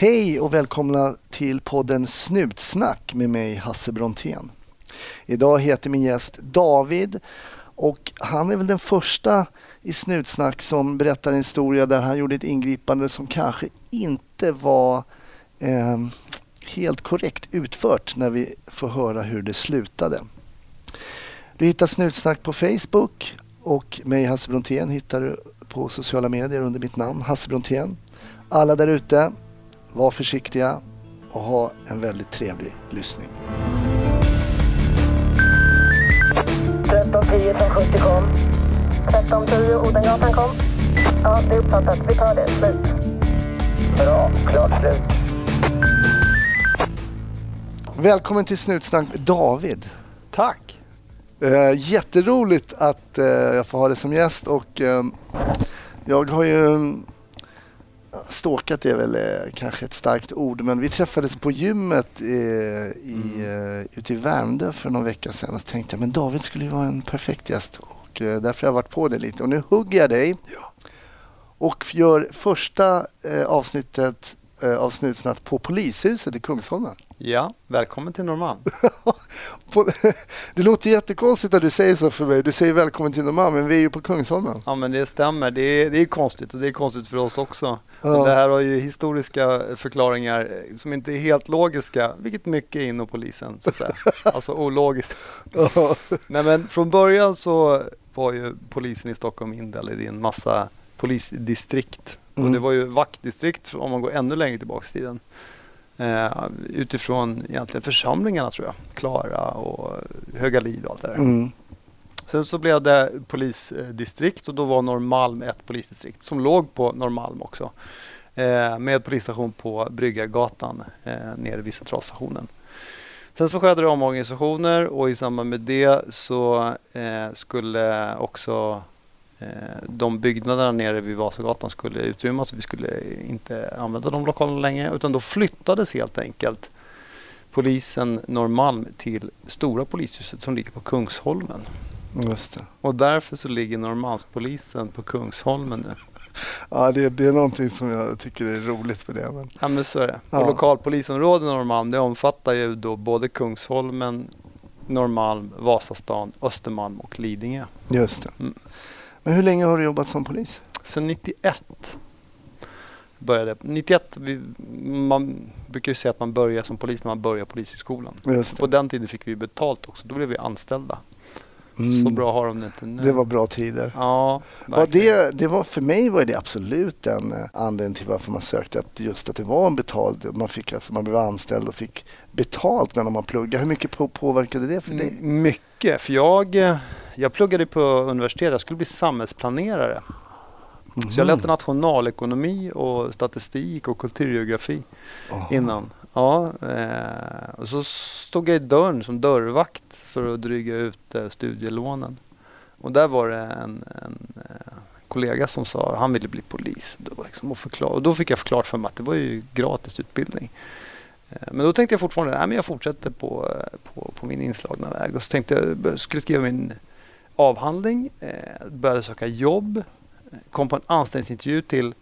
Hej och välkomna till podden Snutsnack med mig Hasse Brontén. Idag heter min gäst David och han är väl den första i Snutsnack som berättar en historia där han gjorde ett ingripande som kanske inte var eh, helt korrekt utfört när vi får höra hur det slutade. Du hittar Snutsnack på Facebook och mig Hasse Brontén hittar du på sociala medier under mitt namn Hasse Brontén. Alla där ute, var försiktiga och ha en väldigt trevlig lyssning. 1310 från 70 kom. 1310 Odengatan kom. Ja, det är uppfattat. Vi tar det. Slut. Bra. Klart slut. Välkommen till Snutsnack David. Tack! Eh, jätteroligt att eh, jag får ha dig som gäst och eh, jag har ju mm, Stalkat är väl eh, kanske ett starkt ord, men vi träffades på gymmet eh, i, eh, ute i Värmdö för någon vecka sedan och så tänkte jag men David skulle ju vara en perfekt gäst och eh, därför har jag varit på det lite. Och nu hugger jag dig och gör första eh, avsnittet av Snutsnatt på Polishuset i Kungsholmen. Ja, välkommen till Norrmalm. Det låter jättekonstigt att du säger så för mig. Du säger välkommen till Norrmalm, men vi är ju på Kungsholmen. Ja, men det stämmer. Det är, det är konstigt och det är konstigt för oss också. Ja. Det här har ju historiska förklaringar eh, som inte är helt logiska, vilket mycket är inom polisen, så att säga. Alltså ologiskt. Ja. Nej, men från början så var ju polisen i Stockholm indelad i en massa polisdistrikt. Mm. Och det var ju vaktdistrikt om man går ännu längre tillbaka i tiden. Eh, utifrån egentligen församlingarna tror jag. Klara och Högalid och allt det där. Mm. Sen så blev det polisdistrikt och då var Norrmalm ett polisdistrikt som låg på Norrmalm också. Eh, med polisstation på Bryggargatan eh, nere vid centralstationen. Sen så skedde det omorganisationer och i samband med det så eh, skulle också de byggnaderna nere vid Vasagatan skulle utrymmas. Vi skulle inte använda de lokalerna längre utan då flyttades helt enkelt polisen Norrmalm till stora polishuset som ligger på Kungsholmen. Just det. Och därför så ligger Norrmalmspolisen på Kungsholmen nu. Ja, det, det är någonting som jag tycker är roligt med det. Men... Ja men så är det. Ja. Och lokalpolisområdet Norrmalm det omfattar ju då både Kungsholmen, Norrmalm, Vasastan, Östermalm och Lidingö. Just det. Mm. Men hur länge har du jobbat som polis? Sen 91 började 91, vi, man brukar ju säga att man börjar som polis när man börjar polishögskolan. På den tiden fick vi betalt också, då blev vi anställda. Så Mm. bra har de det inte nu. Det var bra tider. Ja, Var det, det var, för mig var det absolut en eh, anledning till varför man sökte. Att just att det var en betald, man, fick, alltså, man blev anställd och fick betalt när man pluggade. Hur mycket på, påverkade det för dig? Mycket, för jag, eh, jag pluggade på universitet, jag skulle bli samhällsplanerare. Så jag läste nationalekonomi och statistik och kulturgeografi Aha. innan. Ja, eh, och så stod jag i dörren som dörrvakt för att dryga ut eh, studielånen. Och där var det en, en eh, kollega som sa han ville bli polis. Var liksom att förklara, och då fick jag förklart för mig att det var ju gratis utbildning. Eh, Men då tänkte jag fortfarande att jag fortsätter på, eh, på, på min inslagna väg. Och så tänkte jag skulle skriva min avhandling, eh, började söka jobb, kom på en anställningsintervju till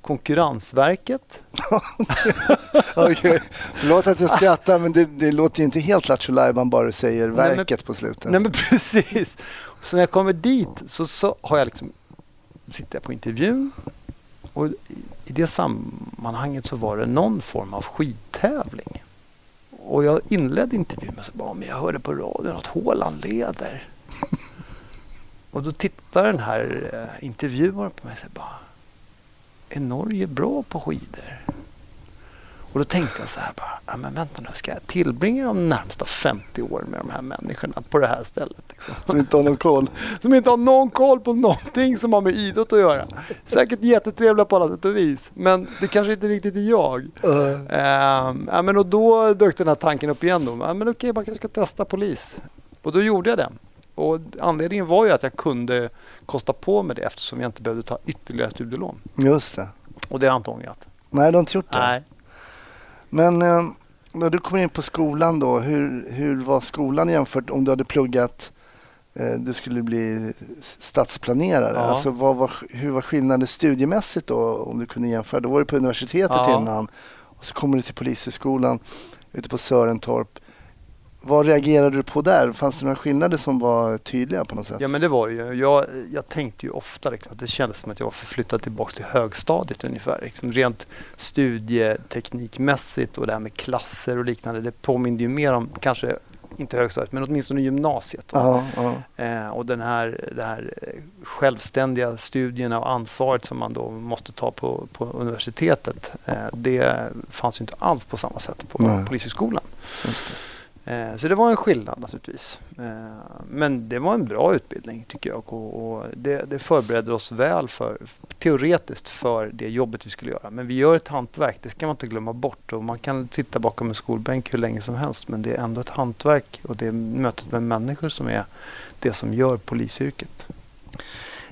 Konkurrensverket. Okej, förlåt att jag skrattar men det, det låter ju inte helt lattjo man bara säger Nej, men- verket på slutet. Nej men precis. Så när jag kommer dit så, så har jag liksom, sitter jag på intervjun och i- det sammanhanget så var det någon form av skidtävling. Och jag inledde intervjun med att jag hörde på radion att Håland leder. och då tittar den här eh, intervjuaren på mig och säger bara, är Norge bra på skidor? Och då tänkte jag så här bara, ja, men vänta nu, ska jag tillbringa de närmsta 50 åren med de här människorna på det här stället? Liksom? Som inte har någon koll. Som inte har någon koll på någonting som har med idrott att göra. Säkert jättetrevliga på alla sätt och vis, men det kanske inte riktigt är jag. Uh, Ehm, ja, men och då dök den här tanken upp igen. Då. Ja, men okej, man kanske ska testa polis. Och då gjorde jag det. Och anledningen var ju att jag kunde kosta på mig det eftersom jag inte behövde ta ytterligare studielån. just det. Och det har jag inte ångrat. Nej, du har inte gjort det. Nej. Men eh, när du kom in på skolan då, hur, hur var skolan jämfört om du hade pluggat eh, du skulle bli stadsplanerare. Ja. Alltså, vad var, hur var skillnaden studiemässigt då om du kunde jämföra? Då var du på universitetet Ja. innan Och så kommer du till Polishögskolan ute på Sörentorp. Vad reagerade du på där? Fanns det några skillnader som var tydliga på något sätt? Ja men det var det ju. Jag, jag tänkte ju ofta liksom, att det kändes som att jag var förflyttad tillbaka till högstadiet ungefär. Liksom rent studieteknikmässigt och det här med klasser och liknande. Det påminner ju mer om, kanske inte högstadiet, men åtminstone gymnasiet. Ja, ja. Eh, och den här, det här eh, självständiga studierna och ansvaret som man då måste ta på, på universitetet. Eh, det fanns ju inte alls på samma sätt på Nej. Polishögskolan. Eh, Så det var en skillnad naturligtvis. Eh, Men det var en bra utbildning tycker jag och det, det förberedde oss väl för, teoretiskt för det jobbet vi skulle göra. Men vi gör ett hantverk, det ska man inte glömma bort. Och man kan sitta bakom en skolbänk hur länge som helst men det är ändå ett hantverk och det är mötet med människor som är det som gör polisyrket.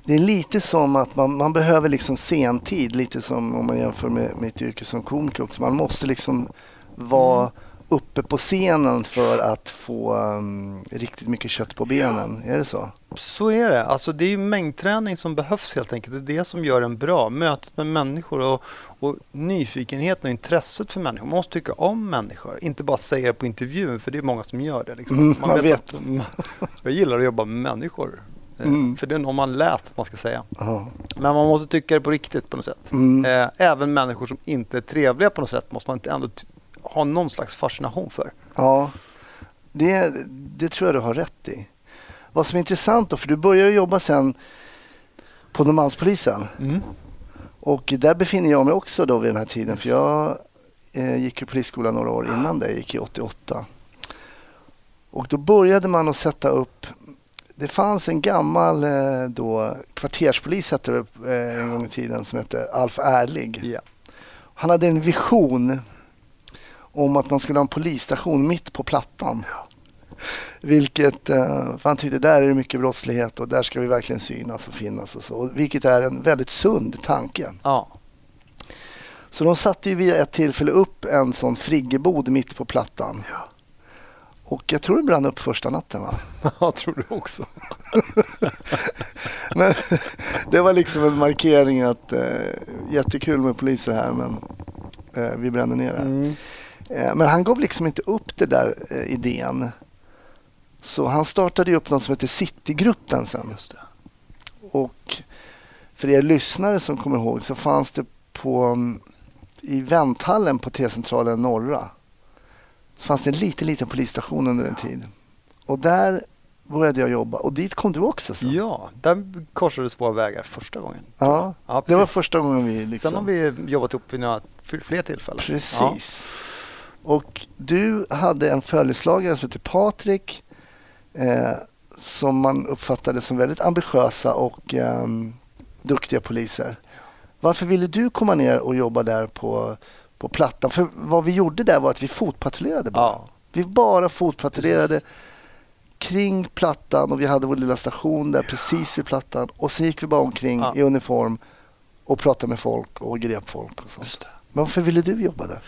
Det är lite som att man, man behöver liksom sentid, lite som om man jämför med mitt yrke som komiker också. Man måste liksom vara Mm. Uppe på scenen för att få um, riktigt mycket kött på benen. Är det så? Så är det. Alltså det är mängdträning som behövs helt enkelt. Det är det som gör en bra. Mötet med människor och, och nyfikenheten och intresset för människor. Man måste tycka om människor. Inte bara säga det på intervjun, för det är många som gör det. Liksom. Mm, man vet. Att, jag gillar att jobba med människor. Eh, Mm. För det är nog man läst att man ska säga. Ja. Men man måste tycka det på riktigt på något sätt. Mm. Eh, även människor som inte är trevliga på något sätt måste man inte ändå t- ha någon slags fascination för. Ja, det, det tror jag du har rätt i. Vad som är intressant då, för du började jobba sen på Norrmalmspolisen och där befinner jag mig också då vid den här tiden för jag eh, gick ju polisskolan några år innan det, jag gick i 88. Och då började man att sätta upp det fanns en gammal eh, då, kvarterspolis hette det eh, en gång i tiden som hette Alf Ärlig. Ja. Han hade en vision om att man skulle ha en polisstation mitt på Plattan. Vilket, eh, för han tyckte där är det mycket brottslighet och där ska vi verkligen synas och finnas och så. Vilket är en väldigt sund tanke. Ja. Så de satte ju vid ett tillfälle upp en sån friggebod mitt på Plattan. Och jag tror det brann upp första natten va? Jag tror du också. Men det var liksom en markering att eh, jättekul med poliser här men eh, vi bränner ner det. Mm. Eh, Men han gav liksom inte upp det där eh, idén. Så han startade upp något som heter Citygruppen sen. Just det. Och för er lyssnare som kommer ihåg så fanns det på mm, i vänthallen på T-centralen Norra så fanns det en liten, liten polisstation under en tid. Och där började jag jobba och dit kom du också sen. Ja, där korsades våra vägar första gången. Ja, Ja, det var första gången vi liksom... Sen har vi jobbat ihop vid några fler tillfällen. Precis. Och du hade en följeslagare som heter Patrik eh, som man uppfattade som väldigt ambitiösa och ehm, duktiga poliser. Varför ville du komma ner och jobba där på, på Plattan? För vad vi gjorde där var att vi fotpatrullerade bara. Ja. Vi bara fotpatrullerade kring Plattan och vi hade vår lilla station där precis vid Plattan. Och sen gick vi bara omkring Ja. i uniform och pratade med folk och grep folk och sånt. Men varför ville du jobba där?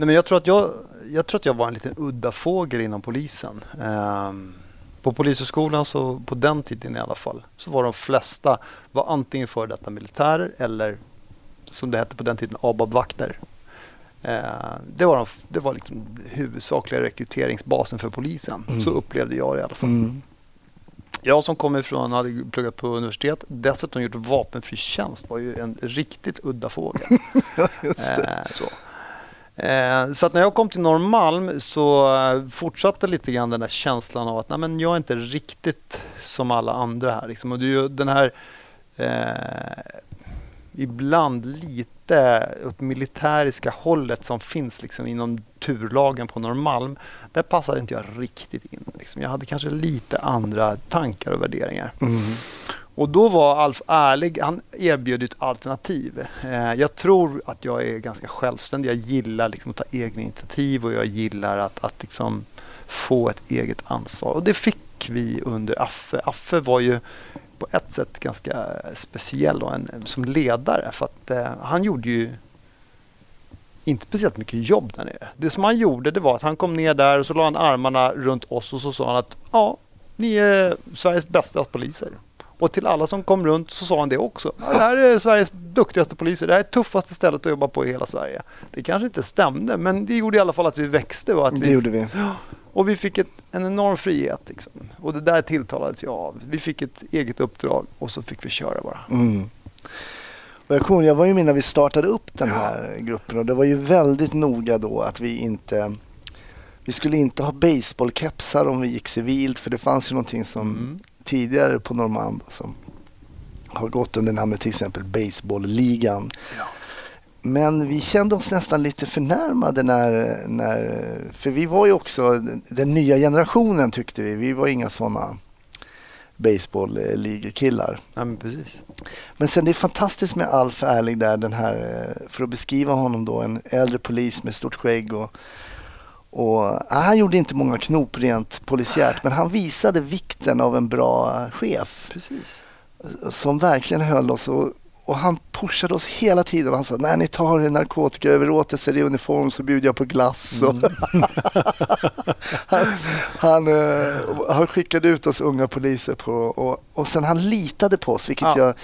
Nej, men jag, tror att jag, jag tror att jag var en liten udda fågel inom polisen. Ehm, på Polishögskolan, så, på den tiden i alla fall, så var de flesta var antingen före detta militärer eller som det hette på den tiden ABAB-vakter. Eh, det var, de, det var liksom huvudsakliga rekryteringsbasen för polisen. Mm. Så upplevde jag det i alla fall. Mm. Jag som kommer ifrån, hade pluggat på universitet, dessutom gjort vapenfri tjänst, var ju en riktigt udda fågel. Just det. Eh, så. Eh, så att när jag kom till Norrmalm så eh, fortsatte lite grann den där känslan av att nej, men jag är inte riktigt som alla andra här. Liksom. Och det är ju den här eh, ibland lite åt militäriska hållet som finns liksom inom turlagen på Norrmalm. Där passade inte jag riktigt in. Liksom. Jag hade kanske lite andra tankar och värderingar. Mm. Och då var Alf ärlig. Han erbjöd ett alternativ. Eh, jag tror att jag är ganska självständig. Jag gillar liksom att ta egna initiativ och jag gillar att, att liksom få ett eget ansvar. Och det fick vi under Affe. Affe var ju på ett sätt ganska speciell och en, som ledare för att eh, han gjorde ju inte speciellt mycket jobb där nere. Det som han gjorde det var att han kom ner där och så la han armarna runt oss och så sa han att ja, ni är Sveriges bästa poliser. Och till alla som kom runt så sa han det också. Ja, det här är Sveriges duktigaste poliser. Det här är tuffaste stället att jobba på i hela Sverige. Det kanske inte stämde, men det gjorde i alla fall att vi växte. Och, att Det vi, gjorde vi. och vi fick ett, en enorm frihet. Liksom. Och det där tilltalades jag av. Vi fick ett eget uppdrag och så fick vi köra bara. Mm. Jag, var ju med när vi startade upp den här gruppen och det var ju väldigt noga då att vi inte vi skulle inte ha baseballkepsar om vi gick civilt för det fanns ju någonting som Mm. Tidigare på Normand som har gått under namnet till exempel Baseballligan. Ja. Men vi kände oss nästan lite förnärmade när, när, för vi var ju också den, nya generationen tyckte vi. Vi var inga sådana baseballligekillar. Ja, men precis. Men sen det är fantastiskt med Alf Ärlig där, den här, eh, för att beskriva honom då, en äldre polis med stort skägg och, och ja, han gjorde inte många knop rent polisiärt, men han visade vikten av en bra chef precis. som verkligen höll oss och, och han pushade oss hela tiden. Han sa, när ni tar narkotikaöverlåtelser i uniform så bjuder jag på glass. Och han, han, eh, han skickade ut oss unga poliser på, och, och sen han litade på oss, vilket Ja, jag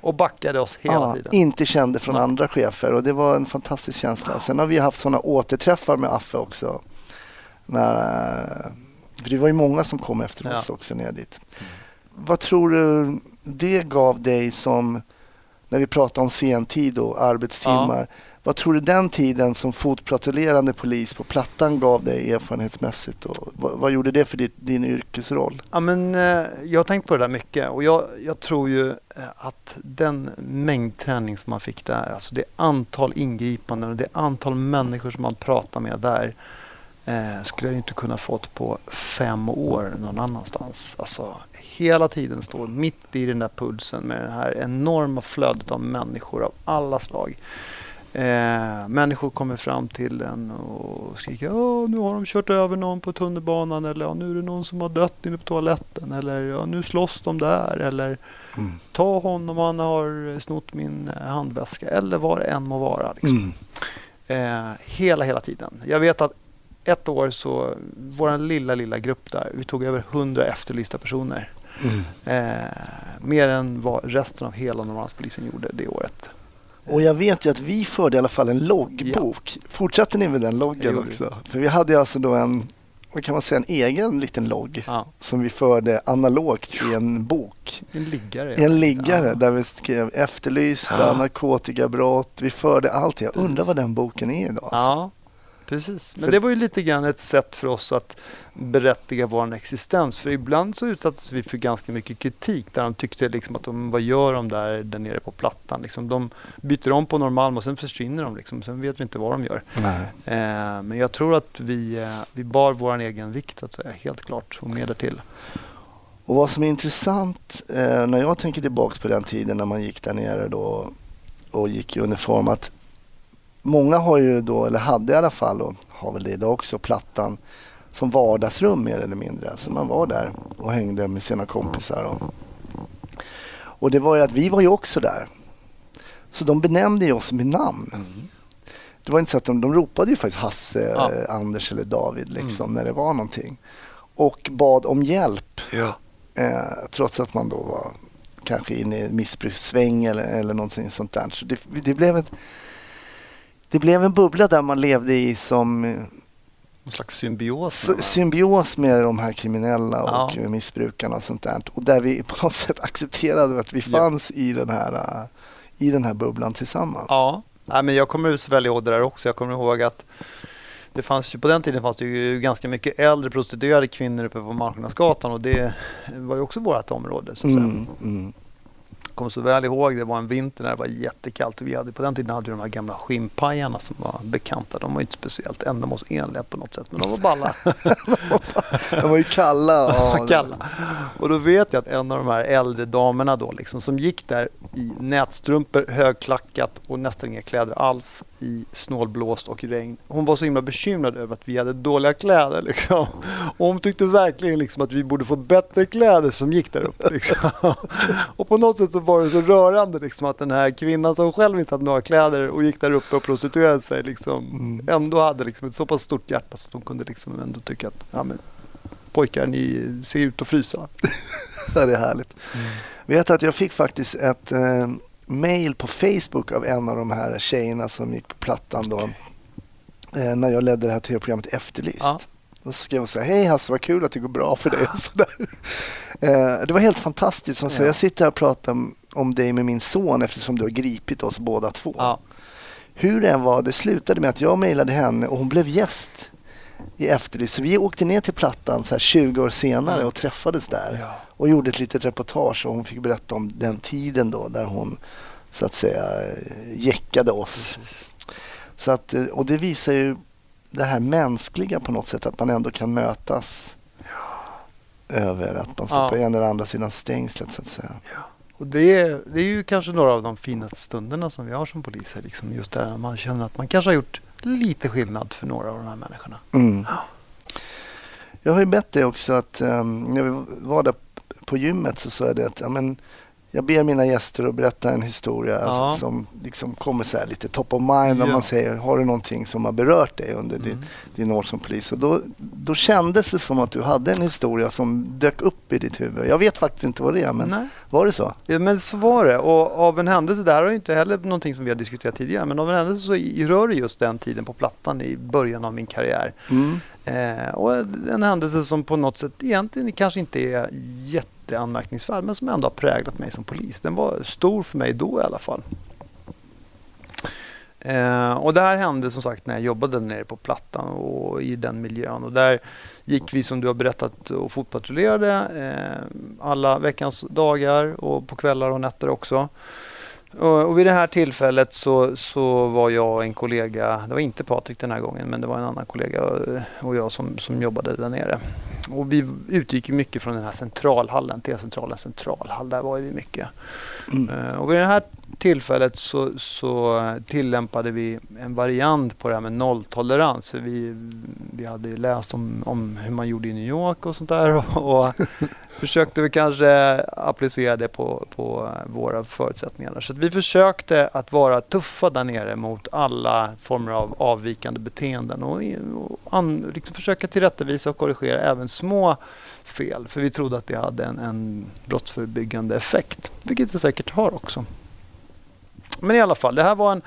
Och backade oss hela ja, tiden. inte kände från Nej. andra chefer och det var en fantastisk känsla. Sen har vi haft sådana återträffar med Affe också. När, för det var ju många som kom efter Ja. oss också ner dit. Vad tror du det gav dig som, när vi pratar om sentid och arbetstimmar, vad tror du den tiden som fotpatrullerande polis på Plattan gav dig erfarenhetsmässigt? Och vad, vad gjorde det för ditt, din yrkesroll? Ja, men, eh, jag har tänkt på det där mycket och jag, jag tror ju eh, att den mängd träning som man fick där, alltså det antal ingripanden och det antal människor som man pratar med där eh, skulle jag inte kunna fått på fem år någon annanstans. Alltså hela tiden stå mitt i den där pulsen med det här enorma flödet av människor av alla slag. Eh, människor kommer fram till en och skriker ja, nu har de kört över någon på tunnelbanan eller ja, nu är det någon som har dött inne på toaletten eller ja, nu slåss de där eller Mm. ta honom, han har snott min eh, handväska eller vad det än må vara. Liksom. Mm. Eh, hela, hela tiden. Jag vet att ett år så, vår lilla, lilla grupp där, vi tog över 100 efterlysta personer. Mm. Eh, mer än vad resten av hela Norrmalmspolisen gjorde det året. Och jag vet ju att vi förde i alla fall en loggbok. Fortsatte ni med den loggen också? För vi hade alltså då en, vad kan man säga, en egen liten logg Ja, som vi förde analogt i en bok. en liggare. En liggare Ja. där vi skrev efterlysta, Ja. narkotikabrott. Vi förde allt. Jag undrar vad den boken är idag. Alltså. Precis. Men det var ju lite grann ett sätt för oss att berättiga vår existens. För ibland så utsattes vi för ganska mycket kritik där de tyckte liksom att de, vad gör de där, där nere på plattan? Liksom, de byter om på Norrmalm och sen försvinner de. Liksom. Sen vet vi inte vad de gör. Eh, men jag tror att vi, eh, vi bar vår egen vikt så att säga, helt klart och mer därtill. Och vad som är intressant eh, när jag tänker tillbaks på den tiden när man gick där nere då och gick i uniform att många har ju då, eller hade i alla fall och har väl det idag också, plattan som vardagsrum mer eller mindre. Så man var där och hängde med sina kompisar. Och, och det var ju att vi var ju också där. Så de benämnde ju oss med namn. Det var inte så att de, de ropade ju faktiskt Hasse, Ja. Anders eller David liksom när det var någonting. Och bad om hjälp. Eh, trots att man då var kanske inne i missbrukssväng eller, eller någonting sånt där. Så det, det, blev en, det blev en bubbla där man levde i som eh, Någon slags symbios. symbios med de här kriminella och Ja. missbrukarna och sånt där. Och där vi på något sätt accepterade att vi Ja. fanns i, den här, eh, i den här bubblan tillsammans. Ja, Nej, men jag kommer så väl ihåg det där också. Jag kommer ihåg att det fanns ju, på den tiden fanns det ju ganska mycket äldre prostituerade kvinnor uppe på Marknadsgatan och det var ju också vårt område. Så att. Mm, mm. Kommer så väl ihåg, det var en vinter när det var jättekallt och vi hade, på den tiden hade vi de här gamla skinnpajarna som var bekanta. De var inte speciellt ändamålsenliga på något sätt men de var balla. De var ju kalla. ja. kalla. Och då vet jag att en av de här äldre damerna då liksom, som gick där i nätstrumpor, högklackat och nästan inga kläder alls i snålblåst och regn. Hon var så himla bekymrad över att vi hade dåliga kläder liksom. Och hon tyckte verkligen liksom att vi borde få bättre kläder som gick där uppe liksom. Och på något sätt så var det så rörande liksom att den här kvinnan som själv inte hade några kläder och gick där uppe och prostituerade sig liksom ändå hade liksom ett så pass stort hjärta så att hon kunde liksom ändå tycka att ja, men, pojkar ni ser ut att frysa. Det är härligt. Vet att jag fick faktiskt ett, eh, mail på Facebook av en av de här tjejerna som gick på Plattan då. Eh, när jag ledde det här tv-programmet Efterlyst. Ja. Då skrev hon så här, hej Hasse vad kul att det går bra för dig. Så. Eh, det var helt fantastiskt. Hon sa, Ja. jag sitter här och pratar om, dig med min son eftersom du har gripit oss båda två. Ja. Hur det än var, det slutade med att jag mejlade henne och hon blev gäst i Efterlyst. Så vi åkte ner till Plattan så här 20 år senare och träffades där Ja. och gjorde ett litet reportage och hon fick berätta om den tiden då där hon så att säga jäckade oss. Så att, eh, och det visar ju det här mänskliga på något sätt, att man ändå kan mötas över att man står Ja. på ena eller andra sidan stängslet så att säga. Och det, är, det är ju kanske några av de finaste stunderna som vi har som poliser. Liksom just där man känner att man kanske har gjort lite skillnad för några av de här människorna. Mm. Jag har ju bett dig också att um, när vi var där på gymmet så sa jag det att ja, men, jag ber mina gäster att berätta en historia Ja. alltså, som liksom kommer så lite top of mind om Ja. man säger har du någonting som har berört dig under din, Mm. din år som polis. Och då, då kändes det som att du hade en historia som dök upp i ditt huvud. Jag vet faktiskt inte vad det är men Nej. var det så? Ja, men så var det. Och av en händelse, det här är inte heller någonting som vi har diskuterat tidigare, men av en händelse så rör det just den tiden på Plattan i början av min karriär. Mm. Eh, och en händelse som på något sätt egentligen kanske inte är jätteanmärkningsvärd, men som ändå har präglat mig som polis. Den var stor för mig då i alla fall. Eh, och det här hände som sagt när jag jobbade nere på Plattan och i den miljön. Och där gick vi som du har berättat och fotpatrullerade eh, alla veckans dagar och på kvällar och nätter också. Och, och vid det här tillfället så, så var jag och en kollega, det var inte Patrik den här gången, men det var en annan kollega eh, och jag som, som jobbade där nere. Och vi utgick mycket från den här centralhallen, T-centralens centralhall, där var vi mycket. Mm. Eh, Och vid det här tillfället så, så tillämpade vi en variant på det här med nolltolerans. Vi, vi hade läst om, om hur man gjorde i New York och sånt där och, och försökte vi kanske applicera det på, på våra förutsättningar. Så vi försökte att vara tuffa där nere mot alla former av avvikande beteenden och, och an, liksom försöka tillrättavisa och korrigera även små fel. För vi trodde att det hade en, en brottsförebyggande effekt, vilket det säkert har också. Men i alla fall, det här var en,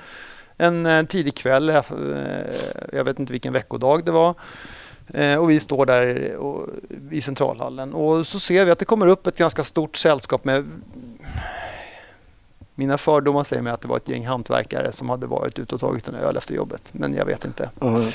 en, en tidig kväll. Eh, jag vet inte vilken veckodag det var. Eh, och vi står där och, i centralhallen och så ser vi att det kommer upp ett ganska stort sällskap med mina fördomar säger mig att det var ett gäng hantverkare som hade varit ute och tagit en öl efter jobbet. Men jag vet inte. Okej.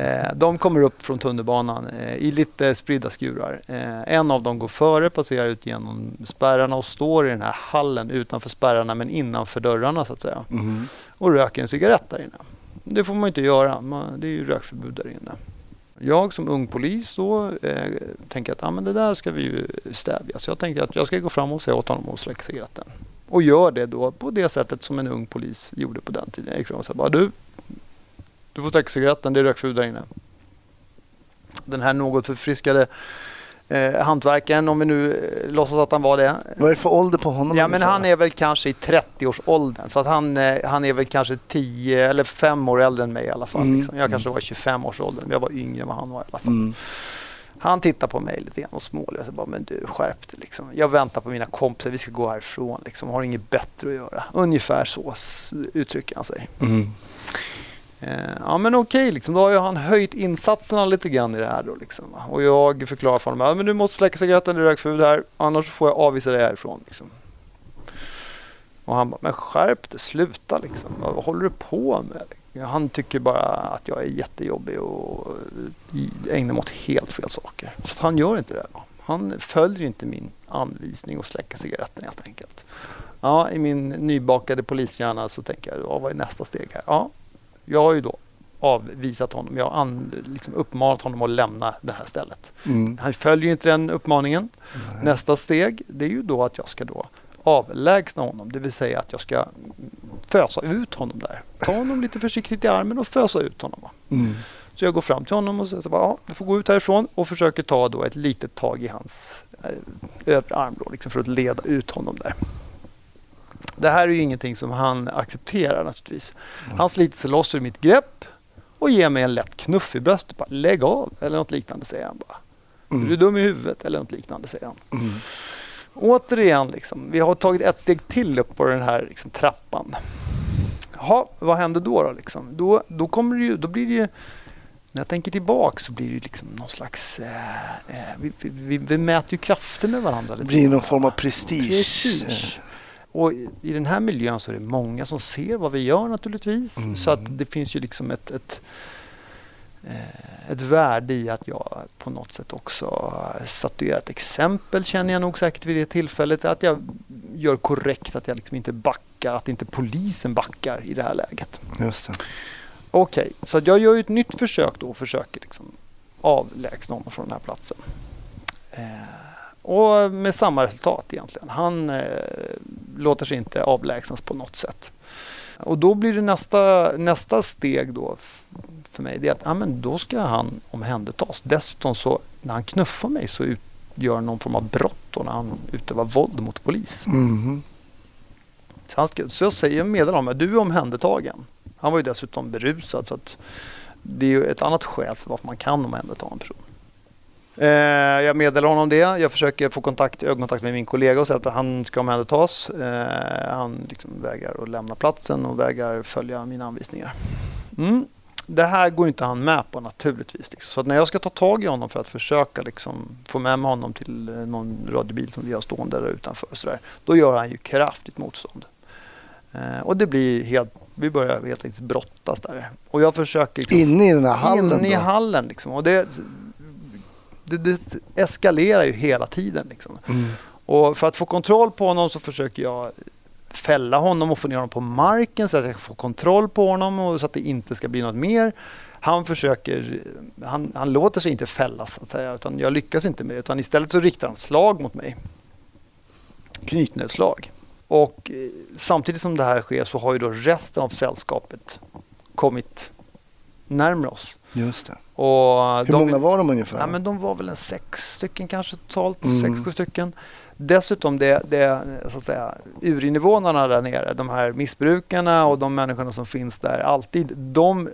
Eh, de kommer upp från tunnelbanan eh, i lite spridda skurar. Eh, en av dem går före, passerar ut genom spärrarna och står i den här hallen utanför spärrarna men innanför dörrarna så att säga. Mhm. Och röker en cigarett där inne. Det får man inte göra. Man, det är ju rökförbud där inne. Jag som ung polis då eh, tänker att ah, men det där ska vi ju stävja. Så jag tänker att jag ska gå fram och säga åt honom att släcka cigaretten. Och gör det då på det sättet som en ung polis gjorde på den tiden. Jag gick fram och sa bara du, du får släcka cigaretten, det är rökförbud där inne. Den här något förfriskade eh, hantverkaren, om vi nu eh, låtsas att han var det. Vad är det för ålder på honom? Ja men han är väl kanske i 30-årsåldern så att han, eh, han är väl kanske 10 eller 5 år äldre än mig i alla fall. Mm. Liksom. Jag kanske var i 25-årsåldern, men jag var yngre än vad han var i alla fall. Mm. Han tittar på mig lite grann och småler. Jag bara, men du skärp dig liksom. Jag väntar på mina kompisar, vi ska gå härifrån liksom. Har inget bättre att göra. Ungefär så uttrycker han sig. Mm. Eh, ja men okej, liksom, då har ju han höjt insatserna lite grann i det här då liksom. Och jag förklarar för honom, ja, men du måste släcka cigaretten, det är rökförbud här. Annars får jag avvisa dig härifrån liksom. Och han bara, men skärp dig, sluta liksom. Vad håller du på med? Han tycker bara att jag är jättejobbig och ägnar mig åt helt fel saker. Så han gör inte det. Han följer inte min anvisning att släcka cigaretten helt enkelt. Ja, i min nybakade polishjärna så tänker jag, ja, vad är nästa steg här? Ja, jag har ju då avvisat honom. Jag har an, liksom uppmanat honom att lämna det här stället. Mm. Han följer inte den uppmaningen. Nästa steg det är ju då att jag ska då avlägsna honom. Det vill säga att jag ska fösa ut honom där. Ta honom lite försiktigt i armen och fösa ut honom. Mm. Så jag går fram till honom och säger så bara, ja, du får gå ut härifrån och försöker ta då ett litet tag i hans eh, övre arm då, liksom för att leda ut honom där. Det här är ju ingenting som han accepterar naturligtvis. Han sliter sig loss ur mitt grepp och ger mig en lätt knuff i bröstet. Bara, Lägg av eller något liknande säger han bara. Är du Mm. dum i huvudet eller något liknande säger han. Mm. Återigen, liksom, vi har tagit ett steg till upp på den här liksom, trappan. Jaha, vad händer då? Då, liksom? då, då, kommer det ju, då blir det ju när jag tänker tillbaka så blir det liksom någon slags... Eh, eh, vi, vi, vi, mäter ju krafter med varandra. Det blir någon form av prestige. prestige. Och i, den här miljön så är det många som ser vad vi gör naturligtvis. Mm. Så att det finns ju liksom ett, ett, ett värde i att jag på något sätt också statuerar ett exempel känner jag nog säkert vid det tillfället. Att jag gör korrekt, att jag liksom inte backar, att inte polisen backar i det här läget. Just det. Okej, okay, så jag gör ett nytt försök då och försöker liksom avlägsna honom från den här platsen. Eh, och med samma resultat egentligen. Han eh, låter sig inte avlägsnas på något sätt. Och då blir det nästa, nästa steg då för mig. Det är att ja, men då ska han omhändertas. Dessutom så när han knuffar mig så utgör någon form av brott då när han utövar våld mot polis. Mm. Så, han ska, så jag säger meddelar honom att du är omhändertagen. Han var ju dessutom berusad så att det är ju ett annat skäl för varför man kan omhänderta en person. Eh, jag meddelar honom det. Jag försöker få kontakt, ögonkontakt med min kollega och säga att han ska omhändertas. Eh, han liksom vägrar att lämna platsen och vägrar följa mina anvisningar. Mm. Det här går inte han med på naturligtvis. Liksom. Så när jag ska ta tag i honom för att försöka liksom, få med mig honom till eh, någon radiobil som vi har stående där utanför. Så där, då gör han ju kraftigt motstånd. Eh, och det blir helt vi börjar helt enkelt brottas där. Och jag försöker... Liksom, inne i den här hallen? Inne i hallen liksom. Och det, det, det, eskalerar ju hela tiden. Liksom. Mm. Och för att få kontroll på honom så försöker jag fälla honom och få ner honom på marken så att jag får kontroll på honom och så att det inte ska bli något mer. Han försöker, han, han låter sig inte fällas så att säga, utan jag lyckas inte med det. Utan istället så riktar han slag mot mig. Knytnävsslag. Och eh, samtidigt som det här sker så har ju då resten av sällskapet kommit närmare oss. Just det. Och Hur de, många var de ungefär? Ja, men de var väl en sex stycken kanske totalt, mm. sex, sju stycken. Dessutom det, det så att säga, urinvånarna där nere, de här missbrukarna och de människorna som finns där alltid, de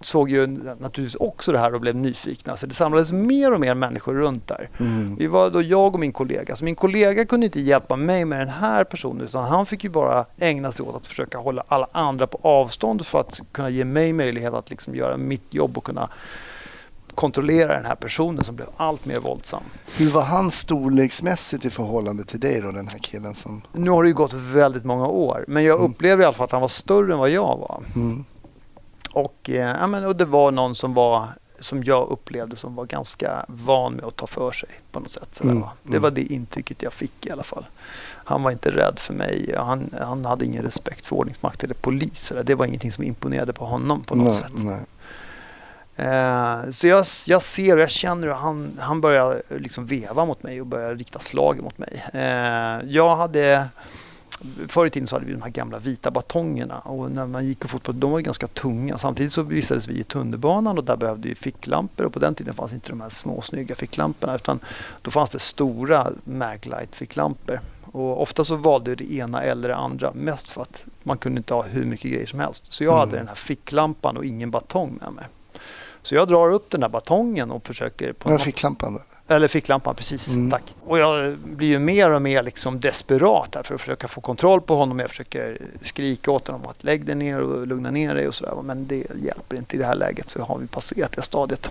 såg ju naturligtvis också det här och blev nyfikna. Så det samlades mer och mer människor runt där. Mm. Vi var då jag och min kollega. Så min kollega kunde inte hjälpa mig med den här personen utan han fick ju bara ägna sig åt att försöka hålla alla andra på avstånd för att kunna ge mig möjlighet att liksom göra mitt jobb och kunna kontrollera den här personen som blev allt mer våldsam. Hur var han storleksmässigt i förhållande till dig då, den här killen? Som... Nu har det ju gått väldigt många år, men jag mm. upplevde i alla fall att han var större än vad jag var. Mm. Och, eh, ja, men, och det var någon som var som jag upplevde som var ganska van med att ta för sig på något sätt. Mm. Det var det intrycket jag fick i alla fall. Han var inte rädd för mig. Han, han hade ingen respekt för ordningsmakt eller polis. Det var ingenting som imponerade på honom på något nej, sätt. Nej. Eh, så jag, jag ser och jag känner hur han, han börjar liksom veva mot mig och börjar rikta slag mot mig. Eh, jag hade Förr i tiden så hade vi de här gamla vita batongerna och när man gick och fotboll, de var ganska tunga. Samtidigt så vistades vi i tunnelbanan och där behövde vi ficklampor och på den tiden fanns inte de här små snygga ficklamporna utan då fanns det stora Maglight ficklampor. Och ofta så valde det ena eller det andra mest för att man kunde inte ha hur mycket grejer som helst. Så jag mm. hade den här ficklampan och ingen batong med mig. Så jag drar upp den här batongen och försöker... På något... ficklampan? Eller ficklampan, precis. Mm. Tack. Och jag blir ju mer och mer liksom desperat här för att försöka få kontroll på honom. Jag försöker skrika åt honom att lägg dig ner och lugna ner dig och sådär. Men det hjälper inte i det här läget så har vi passerat det stadiet.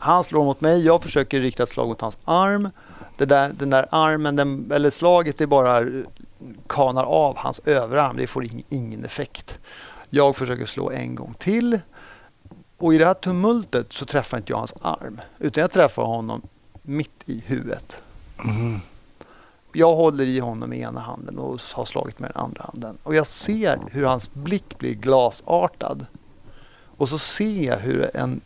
Han slår mot mig. Jag försöker rikta ett slag mot hans arm. Det där, den där armen, den, eller slaget, det bara kanar av hans överarm. Det får ingen, ingen effekt. Jag försöker slå en gång till. Och i det här tumultet så träffar inte jag hans arm. Utan jag träffar honom mitt i huvudet. Mm. Jag håller i honom med ena handen och har slagit med den andra handen. Och jag ser hur hans blick blir glasartad. Och så ser jag hur en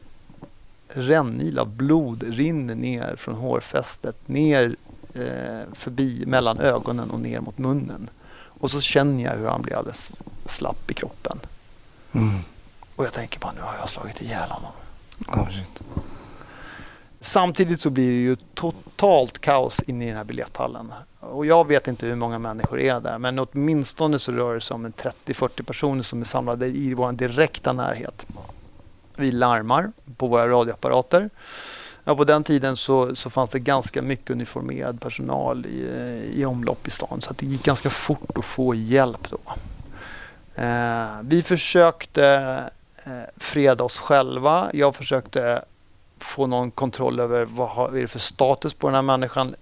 rännil av blod rinner ner från hårfästet, ner eh, förbi mellan ögonen och ner mot munnen. Och så känner jag hur han blir alldeles slapp i kroppen. Mm. Och jag tänker bara, nu har jag slagit ihjäl honom. Oh, Samtidigt så blir det ju totalt kaos inne i den här biljetthallen. Och jag vet inte hur många människor är där, men åtminstone så rör det sig om 30-40 personer som är samlade i vår direkta närhet. Vi larmar på våra radioapparater. Ja, på den tiden så, så fanns det ganska mycket uniformerad personal i, i omlopp i stan så att det gick ganska fort att få hjälp då. Eh, vi försökte freda oss själva. Jag försökte få någon kontroll över vad är det för status på den här människan.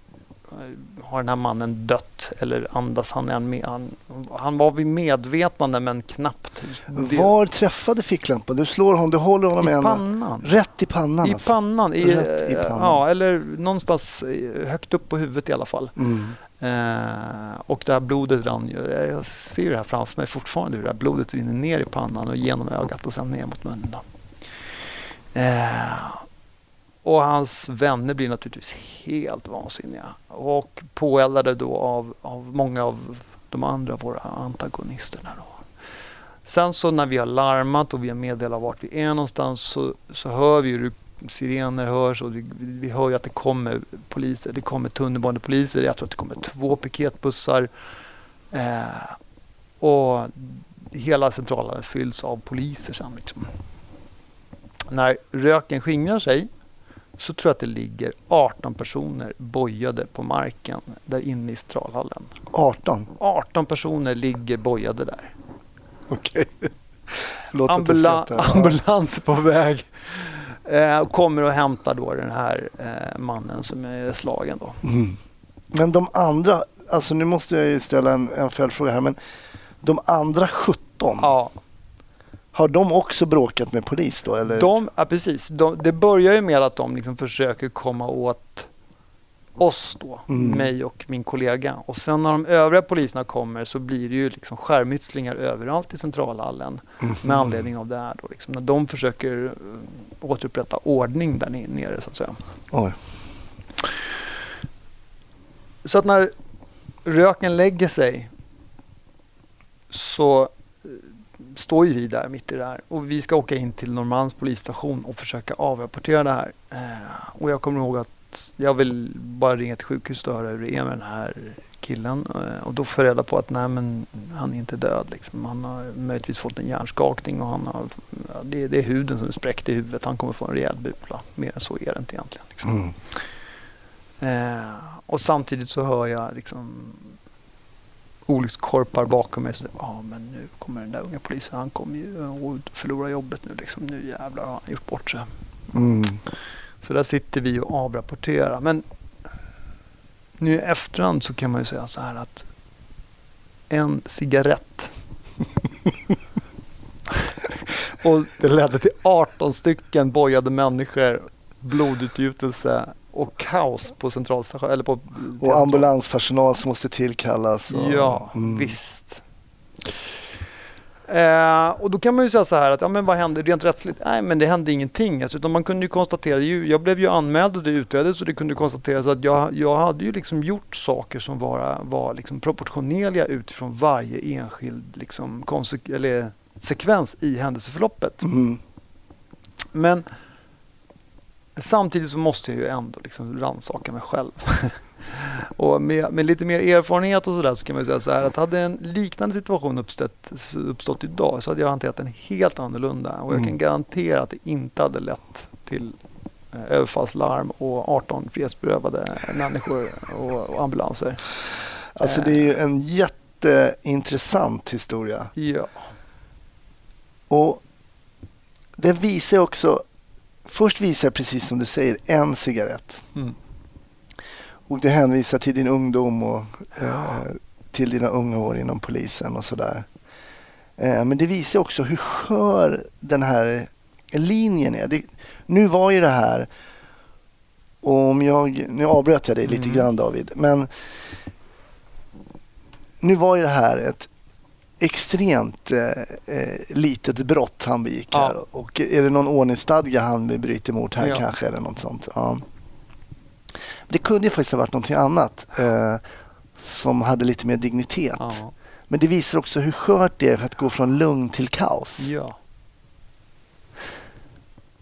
Eh, Har den här mannen dött eller andas han än? Han, han var vid medvetande men knappt. Var träffade ficklampan? Du slår honom, du håller honom I en... pannan. Rätt i pannan I alltså. pannan, i, Rätt i pannan. Ja, eller någonstans eh, högt upp på huvudet i alla fall. Mm. Eh, och det här blodet rann ju. Jag ser det här framför mig fortfarande hur det här blodet rinner ner i pannan och genom ögat och sen ner mot munnen. Då. Eh, och hans vänner blir naturligtvis helt vansinniga och påeldade då av, av många av de andra våra antagonisterna. Då. Sen så när vi har larmat och vi har meddelat vart vi är någonstans så, så hör vi hur sirener hörs och vi, vi hör ju att det kommer poliser. Det kommer tunnelbanepoliser. Jag tror att det kommer två piketbussar. Eh, och hela centralen fylls av poliser sen. Liksom. När röken skingrar sig så tror jag att det ligger 18 personer bojade på marken där inne i centralhallen. 18. 18 personer ligger bojade där. Okej. Jag Ambula- ambulans på väg. Eh, kommer och hämtar då den här eh, mannen som är slagen. Då. Mm. Men de andra, alltså nu måste jag ju ställa en, en följdfråga här, men de andra 17, Ja, har de också bråkat med polis då? Eller? de, ja, precis. De, det börjar ju med att de liksom försöker komma åt oss då, Mm. mig och min kollega. Och sen när de övriga poliserna kommer så blir det ju liksom skärmytslingar överallt i centralhallen Mhm. med anledning av det här. Då, liksom, när de försöker eh, återupprätta ordning där ne- nere så att säga. Oj. Så att när röken lägger sig så eh, står ju vi där mitt i det här och vi ska åka in till Norrmalms polisstation och försöka avrapportera det här. Eh, och jag kommer ihåg att jag vill bara ringa till sjukhuset och höra hur det är med den här killen. Eh, och då får jag reda på att nej men han är inte död liksom. Han har möjligtvis fått en hjärnskakning och han har, ja, det, det är huden som är spräckt i huvudet. Han kommer få en rejäl bula. Mer än så är det inte egentligen. Liksom. Mm. Eh, och samtidigt så hör jag liksom olyckskorpar bakom mig. Så, Ja, men nu kommer den där unga polisen. Han kommer ju att förlora jobbet nu. Liksom. Nu jävlar har han gjort bort sig. Mm. Så där sitter vi och avrapporterar. Men nu i efterhand så kan man ju säga så här att en cigarett och det ledde till 18 stycken bojade människor, blodutgjutelse och kaos på centralstationen. Eller på Och ambulanspersonal som måste tillkallas. Och, Ja, Mm. visst. Eh, och då kan man ju säga så här att, ja men vad hände rent rättsligt? Nej men det hände ingenting. Alltså, utan man kunde ju konstatera, ju, jag blev ju anmäld och det utreddes och det kunde konstateras att jag, jag hade ju liksom gjort saker som var, var liksom proportionerliga utifrån varje enskild liksom, eller sekvens i händelseförloppet. Mm. Men samtidigt så måste jag ju ändå liksom rannsaka mig själv. och med, med lite mer erfarenhet och sådär så kan man säga så här att hade en liknande situation uppstått, uppstått idag så hade jag hanterat den helt annorlunda. Och jag Mm. kan garantera att det inte hade lett till eh, överfallslarm och 18 frihetsberövade människor och, och ambulanser. Alltså det är ju en jätteintressant historia. Ja. Och det visar också, först visar precis som du säger en cigarett. Mm. Och det hänvisar till din ungdom och eh, till dina unga år inom polisen och sådär. Eh, men det visar också hur skör den här linjen är. Det, nu var ju det här, och om jag, nu avbröt jag dig lite Mm. grann David, men nu var ju det här ett extremt eh, eh, litet brott han begick Ja. här. Och är det någon ordningsstadga han bryter mot här Ja. kanske eller något sånt. Ja. Det kunde ju faktiskt ha varit någonting annat eh, som hade lite mer dignitet. Ja. Men det visar också hur skört det är att gå från lugn till kaos. ja.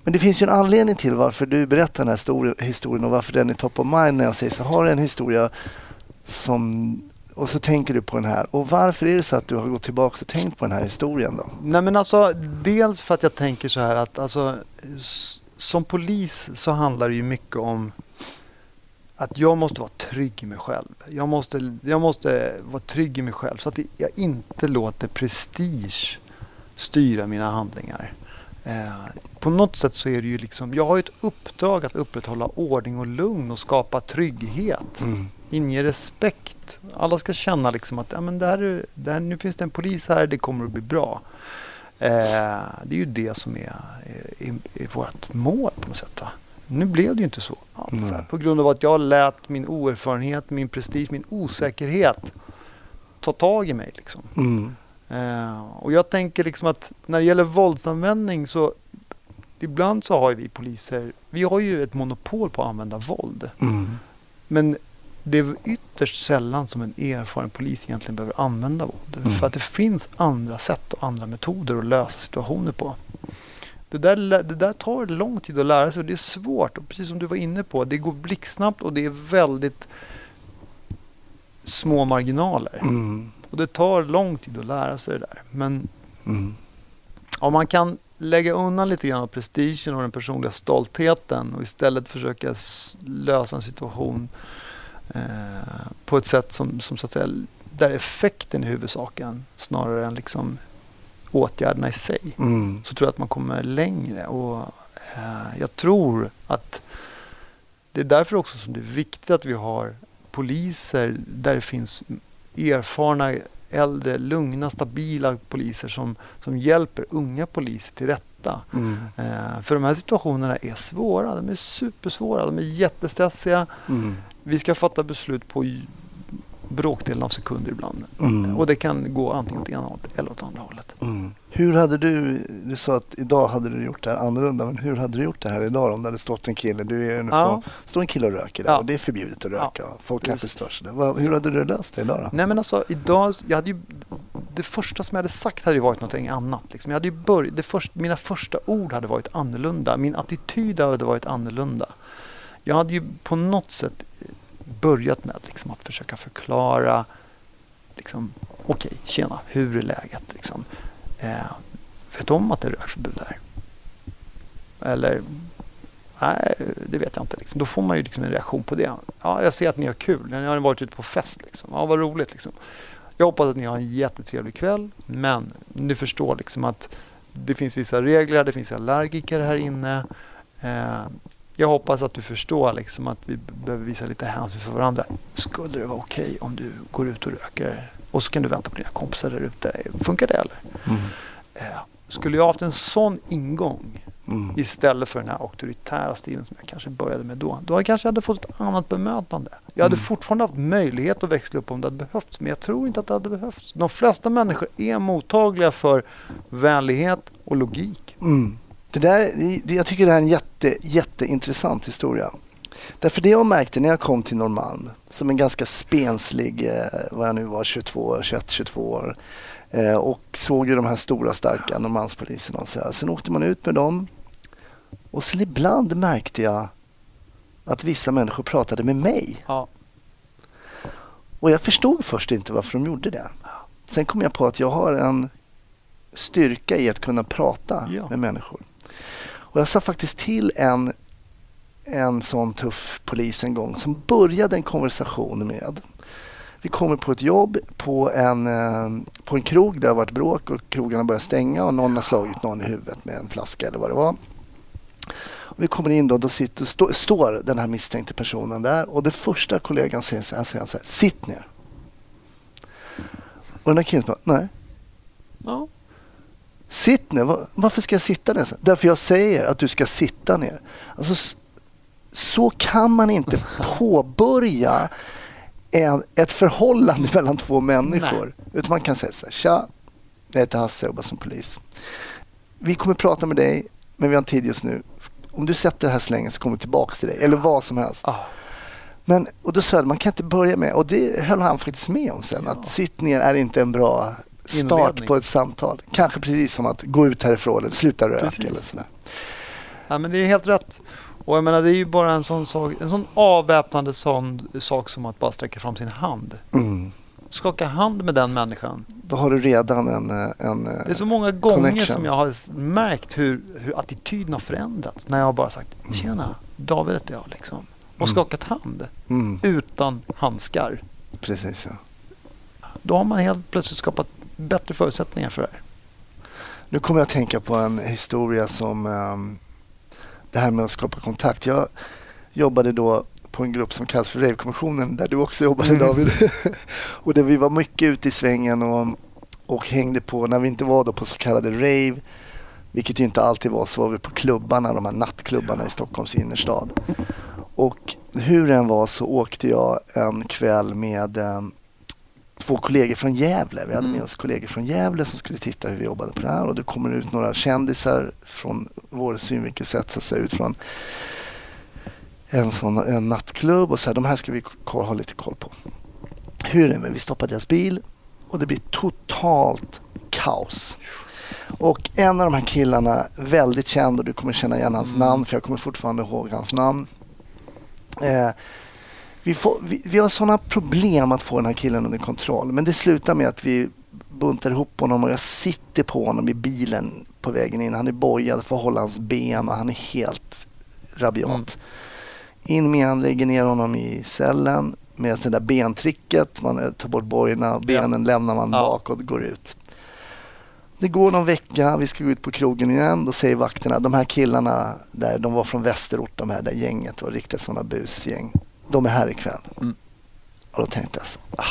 Men det finns ju en anledning till varför du berättar den här stor- historien och varför den är top of mind när jag säger så har du en historia som och så tänker du på den här. Och varför är det så att du har gått tillbaka och tänkt på den här historien då? Nej men alltså dels för att jag tänker så här att alltså som polis så handlar det ju mycket om att jag måste vara trygg i mig själv. Jag måste, jag måste vara trygg i mig själv så att jag inte låter prestige styra mina handlingar. Eh, på något sätt så är det ju liksom, jag har ett uppdrag att upprätthålla ordning och lugn och skapa trygghet. Mm. Inge respekt. Alla ska känna liksom att ja, men det här, är- det här, nu finns det en polis här, det kommer att bli bra. Eh, det är ju det som är, är, är, är vårt mål på något sätt. Va? Nu blev det ju inte så. Alls, på grund av att jag lät min oerfarenhet, min prestige, min osäkerhet ta tag i mig. Liksom. Mm. Eh, och jag tänker liksom att när det gäller våldsanvändning så ibland så har vi poliser, vi har ju ett monopol på att använda våld. Mm. Men det är ytterst sällan som en erfaren polis egentligen behöver använda våld. Mm. För att det finns andra sätt och andra metoder att lösa situationer på. Det där, det där tar lång tid att lära sig och det är svårt. Och precis som du var inne på, det går blixtsnabbt och det är väldigt små marginaler. Mm. Och det tar lång tid att lära sig det där. Men Mm. om man kan lägga undan lite grann av prestigen och den personliga stoltheten och istället försöka lösa en situation eh, på ett sätt som, som så att säga, där effekten är huvudsaken snarare än liksom åtgärderna i sig Mm. så tror jag att man kommer längre. Och, eh, jag tror att det är därför också som det är viktigt att vi har poliser där det finns erfarna, äldre, lugna, stabila poliser som, som hjälper unga poliser till rätta. Mm. Eh, för de här situationerna är svåra. De är supersvåra. De är jättestressiga. Mm. Vi ska fatta beslut på bråkdelen av sekunder ibland. Mm. Och det kan gå antingen åt ena hållet eller åt andra hållet. Mm. Hur hade du, du sa att idag hade du gjort det här annorlunda, men hur hade du gjort det här idag om det hade stått en kille, du är uniform, står en kille och röker där Ja. och det är förbjudet att röka. Folk kanske stör sig. Hur hade du löst det idag då? Nej men alltså idag, jag hade ju, det första som jag hade sagt hade ju varit någonting annat. Liksom. Jag hade ju börjat, det först, mina första ord hade varit annorlunda. Min attityd hade varit annorlunda. Jag hade ju på något sätt börjat med liksom, att försöka förklara liksom, okej, tjena, hur är läget? Liksom. Eh, vet om att det är rökförbud där? Eller Nej, det vet jag inte. Liksom. Då får man ju liksom en reaktion på det. Ja, jag ser att ni har kul. Ni har varit ute på fest. Liksom. Ja, vad roligt. Liksom. Jag hoppas att ni har en jättetrevlig kväll. Men ni förstår liksom att det finns vissa regler. Det finns allergiker här inne. Eh, jag hoppas att du förstår liksom att vi behöver visa lite hänsyn för varandra. Skulle det vara okej om du går ut och röker och så kan du vänta på dina kompisar där ute? Funkar det eller? Mm. Eh, skulle jag haft en sån ingång Mm. istället för den här auktoritära stilen som jag kanske började med då. Då kanske jag hade fått ett annat bemötande. Jag hade Mm. fortfarande haft möjlighet att växla upp om det hade behövts, men jag tror inte att det hade behövts. De flesta människor är mottagliga för vänlighet och logik. Mm. Det där, jag tycker det här är en jätte, jätteintressant historia. Därför det jag märkte när jag kom till Norrmalm, som en ganska spenslig, eh, vad jag nu var, 22, 21, 22 år. Eh, och såg ju de här stora starka Norrmalmspoliserna och så här. Sen åkte man ut med dem. Och sen ibland märkte jag att vissa människor pratade med mig. Ja. Och jag förstod först inte varför de gjorde det. Sen kom jag på att jag har en styrka i att kunna prata Ja. med människor. Och jag sa faktiskt till en, en sån tuff polis en gång som började en konversation med vi kommer på ett jobb på en, eh, på en krog. Det har varit bråk och krogarna börjar stänga och någon har slagit någon i huvudet med en flaska eller vad det var. Och vi kommer in då, då sitter, stå, står den här misstänkte personen där och det första kollegan säger så här, säger han så här sitt ner. Och den här killen bara, nej. Ja. Sitt ner, Va- varför ska jag sitta ner? Därför jag säger att du ska sitta ner. Alltså, så kan man inte påbörja en, ett förhållande mellan två människor. Utan man kan säga så här, tja, jag heter Hasse och jobbar som polis. Vi kommer prata med dig, men vi har en tid just nu. Om du sätter det här så länge så kommer vi tillbaka till dig, eller vad som helst. Ah. Men, och då sa jag, man kan inte börja med, och det höll han faktiskt med om sen, Ja. att sitt ner är inte en bra start Inledning. på ett samtal. Kanske precis som att gå ut härifrån eller sluta röka Precis. eller sådär. ja, men det är helt rätt. Och jag menar, det är ju bara en sån, sak, en sån avväpnande sån sak som att bara sträcka fram sin hand. Mm. skaka hand med den människan. Då har du redan en... eh, en eh, Det är så många gånger Connection. som jag har märkt hur, hur attityden har förändrats. När jag har bara sagt tjena, David heter jag liksom. Och Mm. skakat hand mm, utan handskar. precis, ja. Då har man helt plötsligt skapat bättre förutsättningar för det här. Nu kommer jag att tänka på en historia som ehm, det här med att skapa kontakt. Jag jobbade då på en grupp som kallas för Rave-kommissionen där du också jobbade David. och där vi var mycket ute i svängen och, och hängde på, när vi inte var då på så kallade rave, vilket ju inte alltid var, så var vi på klubbarna, de här nattklubbarna i Stockholms innerstad. Och hur det än var så åkte jag en kväll med ehm, två kollegor från Gävle. Vi hade med Mm. oss kollegor från Gävle som skulle titta hur vi jobbade på det här och det kommer ut några kändisar från vår synvinkel sett så att säga ut från en sån en nattklubb och så här, de här ska vi ha lite koll på. Hur är det men vi stoppar deras bil och det blir totalt kaos. Och en av de här killarna, väldigt känd och du kommer känna igen hans Mm. namn för jag kommer fortfarande ihåg hans namn. Eh, vi, får, vi, vi har sådana problem att få den här killen under kontroll. Men det slutar med att vi buntar ihop honom och jag sitter på honom i bilen på vägen in. Han är bojad för att hålla hans ben och han är helt rabiat. Mm. In med han, lägger ner honom i cellen med det där bentricket. Man tar bort bojorna benen lämnar man Ja. bak och går ut. Det går någon vecka, vi ska gå ut på krogen igen. Då säger vakterna, de här killarna där, de var från västerort, de här där gänget var riktigt sådana busgäng. De är här ikväll. Mm. Och då tänkte jag så, ah,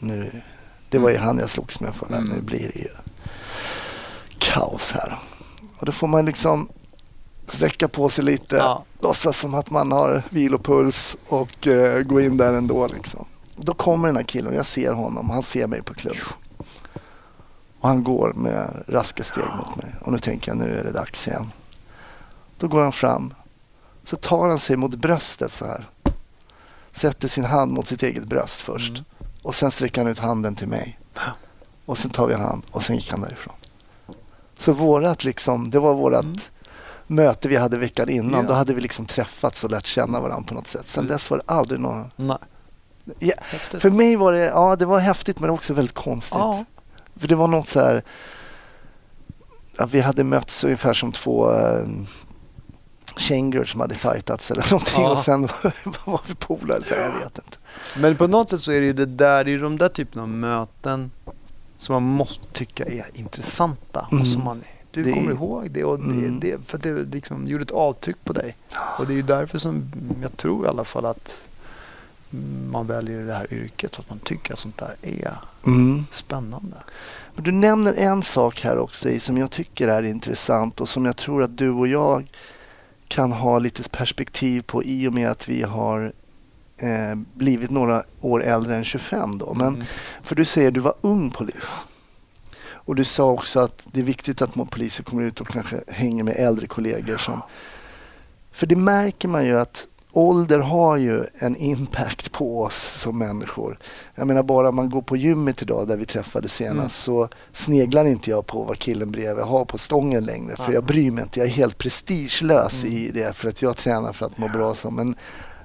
nu, det var ju han jag slogs med förra, Mm. nu blir det ju kaos här. Och då får man liksom sträcka på sig lite, Ja. låtsas som att man har vilopuls och eh, gå in där ändå. Liksom. Då kommer den här killen och jag ser honom, han ser mig på klubben. Och han går med raska steg mot mig. Och nu tänker jag, nu är det dags igen. Då går han fram. Så tar han sig mot bröstet så här. Sätter sin hand mot sitt eget bröst först. Mm. Och sen sträcker han ut handen till mig. Och sen tar vi hand och sen gick han därifrån. Så vårat liksom, det var vårat Mm. möte vi hade veckan innan. Ja. Då hade vi liksom träffats och lärt känna varandra på något sätt. Sen Mm. dess var det aldrig någon... Nej. Ja, Häftigt. för mig var det, ja det var häftigt men också väldigt konstigt. Ja. För det var något så här... Ja, vi hade mötts ungefär som två äh, kängurur som hade fightats eller någonting Ja. och sen var vi polare. Så jag vet inte. Men på något sätt så är det ju det där, det är de där typerna av möten som man måste tycka är intressanta. Mm. Och som man, du Det- kommer ihåg det och det, Mm. det för det liksom gjorde ett avtryck på dig. Och det är ju därför som jag tror i alla fall att man väljer det här yrket. För att man tycker att sånt där är Mm. spännande. Men du nämner en sak här också som jag tycker är intressant och som jag tror att du och jag kan ha lite perspektiv på i och med att vi har eh, blivit några år äldre än 25 då. Men Mm. För du säger att du var ung polis. Och du sa också att det är viktigt att poliser kommer ut och kanske hänger med äldre kollegor. Som, för det märker man ju att ålder har ju en impact på oss som människor. Jag menar bara man går på gymmet idag där vi träffades senast Mm. så sneglar inte jag på vad killen bredvid har på stången längre. För Ja. jag bryr mig inte. Jag är helt prestigelös Mm. i det för att jag tränar för att må bra. Så. Men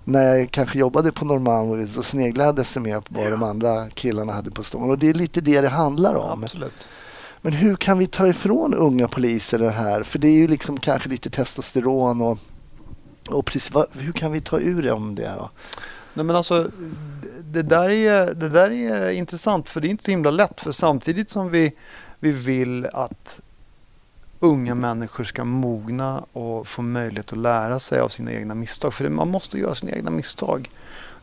när jag kanske jobbade på Norrmalm så sneglade jag desto mer på vad de andra killarna hade på stången. Och det är lite det det handlar om. Absolut. Men hur kan vi ta ifrån unga poliser det här? För det är ju liksom kanske lite testosteron och, och precis, vad, hur kan vi ta ur om det då? Nej, men alltså, det- där är, det där är intressant för det är inte så himla lätt. För samtidigt som vi, vi vill att unga människor ska mogna och få möjlighet att lära sig av sina egna misstag. För det- man måste göra sina egna misstag.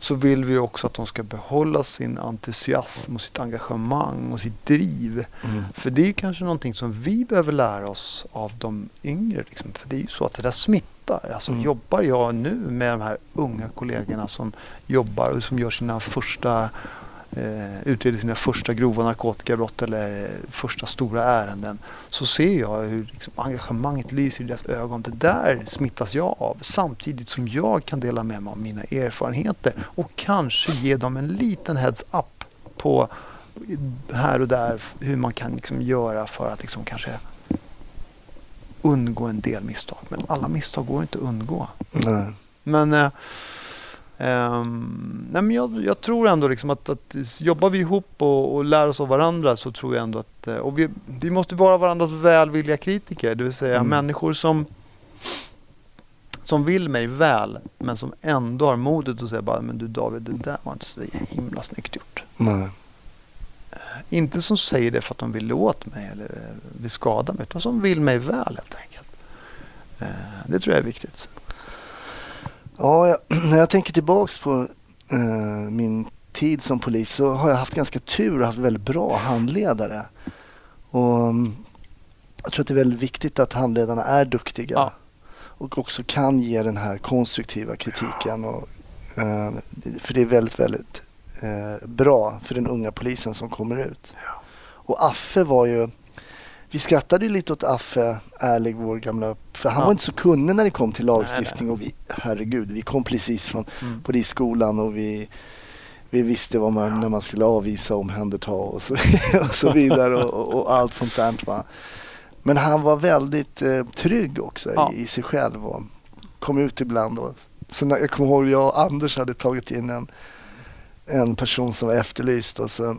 Så vill vi också att de ska behålla sin entusiasm och sitt engagemang och sitt driv. För det är kanske någonting som vi behöver lära oss av de yngre. Liksom. För det är ju så att det där smittar. Alltså Mm. jobbar jag nu med de här unga kollegorna som jobbar och som gör sina första eh, utreder sina första grova narkotikabrott eller första stora ärenden så ser jag hur liksom, engagemanget lyser i deras ögon. Det där smittas jag av samtidigt som jag kan dela med mig av mina erfarenheter och kanske ge dem en liten heads-up på här och där hur man kan liksom göra för att liksom kanske undgå en del misstag. Men alla misstag går inte att undgå. Nej. Men, eh, Ehm, nej men jag, jag tror ändå liksom att, att jobbar vi ihop och, och lär oss av varandra så tror jag ändå att... eh, Och vi, vi måste vara varandras välvilliga kritiker, det vill säga Mm. människor som som vill mig väl men som ändå har modet att säga bara men du David det där var inte så himla snyggt gjort. Nej. Inte som säger det för att de vill åt mig eller eh, vill skada mig utan som vill mig väl helt enkelt. Eh, Det tror jag är viktigt. Ja, jag, när jag tänker tillbaks på eh, min tid som polis så har jag haft ganska tur och haft väldigt bra handledare. Och mm, jag tror att det är väldigt viktigt att handledarna är duktiga Ja. och också kan ge den här konstruktiva kritiken. Och, eh, för det är väldigt, väldigt eh, bra för den unga polisen som kommer ut. Och Affe var ju vi skrattade ju lite åt Affe Ärlig, vår gamla... För han Ja. var inte så kunnig när det kom till Nej, lagstiftning och vi, herregud, vi kom precis från Mm. polisskolan och vi, vi visste vad man, när man skulle avvisa, omhänderta och så, och så vidare och, och, och allt sånt där. Va? Men han var väldigt eh, trygg också Ja. i, i sig själv och kom ut ibland. Och, så när, jag kommer ihåg jag och Anders hade tagit in en, en person som var efterlyst och så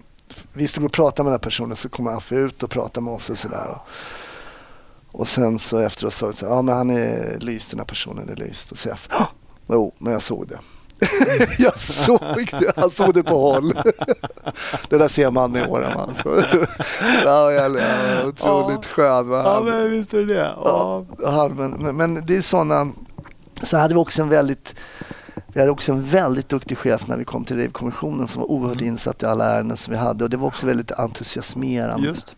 vi stod och pratade med den här personen så kom Affe ut och pratade med oss och sådär. Och, och sen så efteråt sa vi så ja men han är lyst, den här personen är lyst. Och så Affe, "Ja, jo men jag såg det. jag såg det, han såg det på håll. det där ser man i åren alltså. ja, jag, jag, otroligt Ja. skön. Ja men visst är det det. Ja, ja, men, men, men det är sådana. Så hade vi också en väldigt vi hade också en väldigt duktig chef när vi kom till Rejvkommissionen som var oerhört Mm. insatt i alla ärenden som vi hade och det var också väldigt entusiasmerande. Just.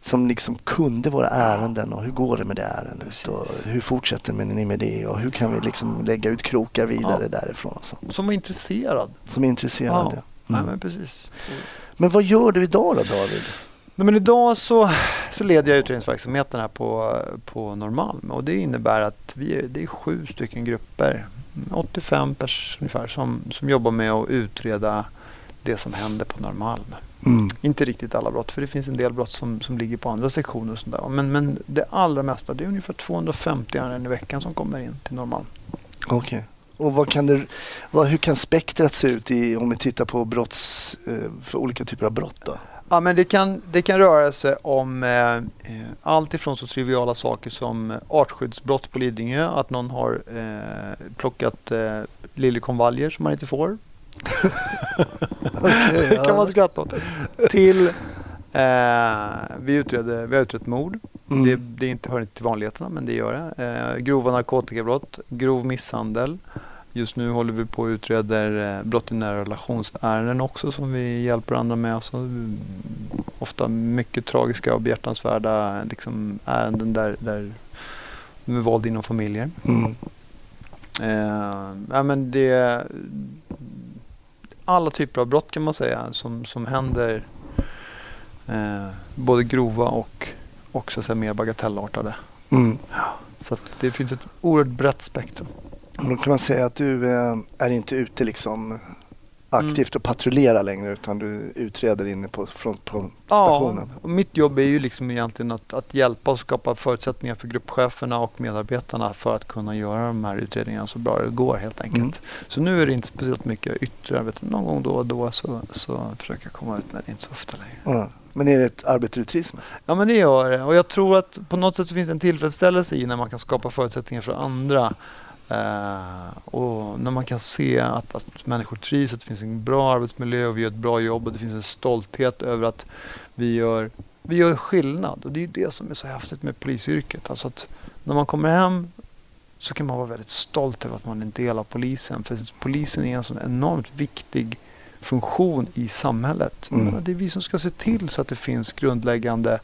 Som liksom kunde våra ärenden och hur går det med det ärendet och hur fortsätter ni med det och hur kan vi liksom lägga ut krokar vidare därifrån och så. Som var intresserad. Som är intresserade. Ja. Mm. Nej, men precis. Men vad gör du idag då David? Nej, men idag så, så leder jag utredningsverksamheten här på, på Norrmalm och det innebär att vi är, det är sju stycken grupper, 85 pers ungefär, som, som jobbar med att utreda det som händer på Norrmalm. Mm. Inte riktigt alla brott, för det finns en del brott som, som ligger på andra sektioner. Och sånt där. Men, men det allra mesta, det är ungefär 250 ärenden i veckan som kommer in till Norrmalm. Okej. Och vad kan det, vad, hur kan spektrat se ut i, om vi tittar på brotts, eh, för olika typer av brott då? Ja, men det, kan, det kan röra sig om eh, eh, allt ifrån så triviala saker som eh, artskyddsbrott på Lidingö, att någon har eh, plockat eh, liljekonvaljer som man inte får. Okej, Det kan man skratta åt. Till eh, vi, utreder, vi har utrett mord. Mm. Det, det inte, hör inte till vanligheterna, men det gör det. Eh, grova narkotikabrott, grov misshandel. Just nu håller vi på och utreder eh, brott i nära relationsärenden också som vi hjälper andra med. Alltså, mm, ofta mycket tragiska och behjärtansvärda liksom, ärenden där, där med våld inom familjer. Mm. Eh, ja, men det, alla typer av brott kan man säga som, som händer. Eh, både grova och, och så att säga, mer bagatellartade. Mm. Så att det finns ett oerhört brett spektrum. Då kan man säga att du eh, är inte ute liksom aktivt och patrullerar längre utan du utreder inne på, stationen. och mitt jobb är ju liksom egentligen att, att hjälpa och skapa förutsättningar för gruppcheferna och medarbetarna för att kunna göra de här utredningarna så bra det går helt enkelt. Mm. Så nu är det inte speciellt mycket yttre arbete. Någon gång då och då så, så försöker jag komma ut men inte så ofta längre. Ja. Men är det ett arbete du trivs med? Ja men det gör det. Och jag tror att på något sätt finns det en tillfredsställelse i när man kan skapa förutsättningar för andra. Eh, och när man kan se att, att människor trivs, att det finns en bra arbetsmiljö och vi gör ett bra jobb och det finns en stolthet över att vi gör, vi gör skillnad. Och det är det som är så häftigt med polisyrket. Alltså att när man kommer hem så kan man vara väldigt stolt över att man är en del av polisen. För polisen är en sån enormt viktig funktion i samhället. Mm. Det är vi som ska se till så att det finns grundläggande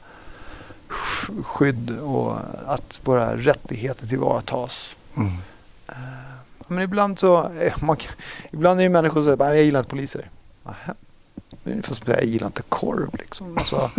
sk- skydd och att våra rättigheter tillvaratas. Mm. Eh, men ibland så, eh, man, ibland är det människor som säger att jag gillar inte poliser. Nähä. Det är ungefär som att säga jag gillar inte korv. Liksom. Alltså,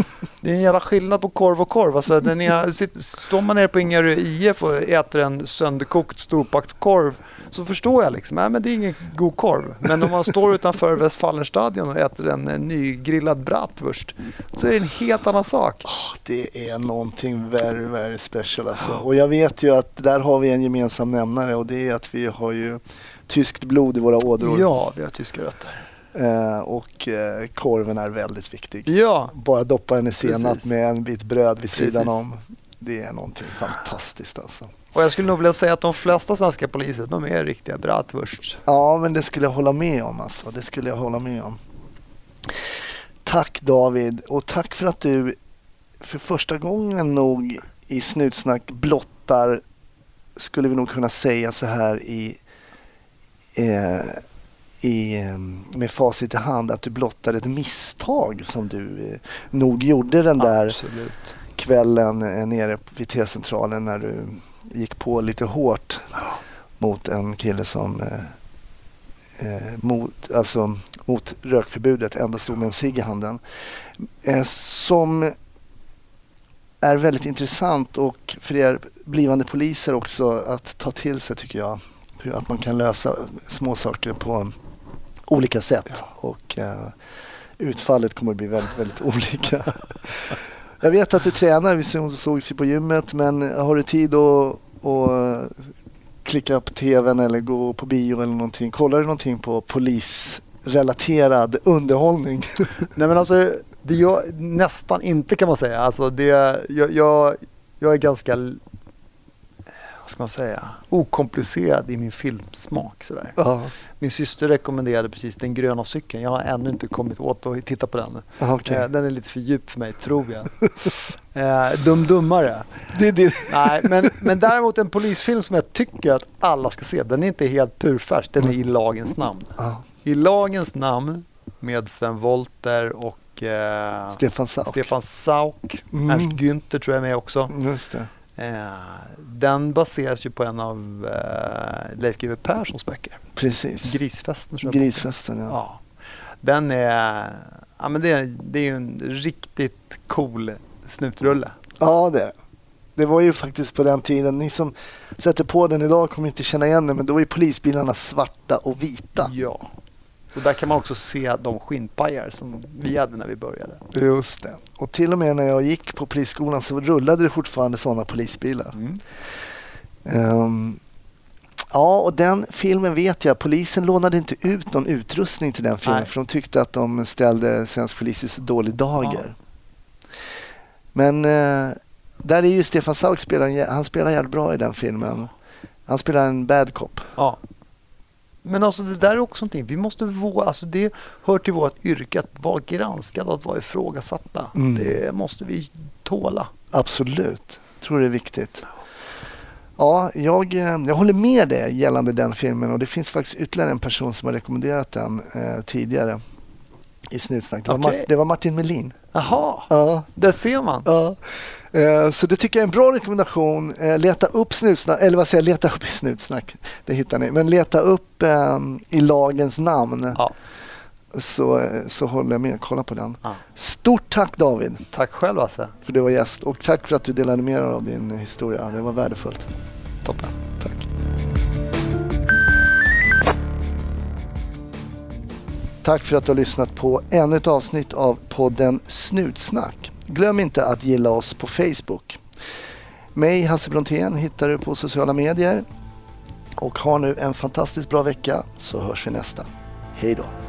det är en jävla skillnad på korv och korv. Alltså, ni sitter, står man nere på Ingarö IF och äter en sönderkokt storpakt korv så förstår jag liksom, nej men det är ingen god korv. Men om man står utanför Westfalenstadion och äter en, eh, nygrillad bratwurst så är det en helt annan sak. Det är någonting very, very special alltså. Och jag vet ju att där har vi en gemensam nämnare och det är att vi har ju tyskt blod i våra ådror. Ja, vi har tyska rötter. Eh, och eh, korven är väldigt viktig. Ja, Bara doppa den i senap Precis. med en bit bröd vid sidan Precis. om. Det är någonting fantastiskt alltså. och jag skulle nog vilja säga att de flesta svenska poliser, de är riktiga bratwurst. Ja, men det skulle jag hålla med om alltså. Det skulle jag hålla med om. Tack David och tack för att du för första gången nog i Snutsnack blottar, skulle vi nog kunna säga så här i, eh, i eh, med facit i hand, att du blottar ett misstag som du eh, nog gjorde den där Absolut. kvällen eh, nere vid T-centralen när du gick på lite hårt mot en kille som eh, eh, mot, alltså, mot rökförbudet ändå stod med en cigg i handen. Eh, som är väldigt intressant och för er blivande poliser också att ta till sig tycker jag. Hur att man kan lösa små saker på olika sätt. Och eh, utfallet kommer att bli väldigt, väldigt olika. Jag vet att du tränar, vi sågs ju på gymmet, men har du tid att, att klicka på tvn eller gå på bio eller någonting? Kollar du någonting på polisrelaterad underhållning? Nej men alltså, det gör nästan inte kan man säga. Alltså det, jag, jag, jag är ganska, vad ska man säga, okomplicerad i min filmsmak. Sådär. Ja, Min syster rekommenderade precis Den gröna cykeln. Jag har ännu inte kommit åt att titta på den. ja, okej. Eh, Den är lite för djup för mig, tror jag. eh, dum Dummare. Det, det, Nej, men, men däremot en polisfilm som jag tycker att alla ska se. Den är inte helt purfärsk, den är i lagens namn. ja. I lagens namn med Sven Wollter och eh, Stefan Sauk. Stefan Sauk. Mm. Ernst Günther tror jag är med också. Just det. Eh, den baseras ju på en av eh, Leif GW Perssons böcker. Precis. Grisfesten. Grisfesten, ja. Ja. Den är, ja, men det, är, det är ju en riktigt cool snutrulle. Ja, det är. Det var ju faktiskt på den tiden, ni som sätter på den idag kommer inte känna igen den, men då var ju polisbilarna svarta och vita. Ja. Och där kan man också se de skinnpajar som vi hade när vi började. Just det. Och till och med när jag gick på polisskolan så rullade det fortfarande sådana polisbilar. Mm. Ehm, ja, och den filmen vet jag, polisen lånade inte ut någon utrustning till den filmen Nej. för de tyckte att de ställde svensk polis i så dålig dager. Men eh, där är ju Stefan Sauk, spelar, han spelar jävligt bra i den filmen. Han spelar en bad cop. Ja. Men alltså det där är också någonting, vi måste våga, alltså det hör till vårt yrke att vara granskade, att vara ifrågasatta. Mm. Det måste vi tåla. Absolut, tror det är viktigt. Ja, jag, eh, jag håller med dig gällande den filmen och det finns faktiskt ytterligare en person som har rekommenderat den eh, tidigare i Snutsnack. Det, var Okej. Mar- det var Martin Melin. Jaha, Ja, där ser man. ja. Eh, så det tycker jag är en bra rekommendation. Eh, leta upp Snutsnack, eller vad säger jag, leta upp i Snutsnack. Det hittar ni. Men leta upp eh, i lagens namn Ja. så, så håller jag med. Kolla på den. Ja. Stort tack David Tack själv Hasse. för att du var gäst och tack för att du delade med dig av din historia. Det var värdefullt. Toppen. Tack. Tack för att du har lyssnat på ännu ett avsnitt av podden Snutsnack. Glöm inte att gilla oss på Facebook. Mig, Hasse Brontén, hittar du på sociala medier. Och ha nu en fantastiskt bra vecka så hörs vi nästa. Hej då!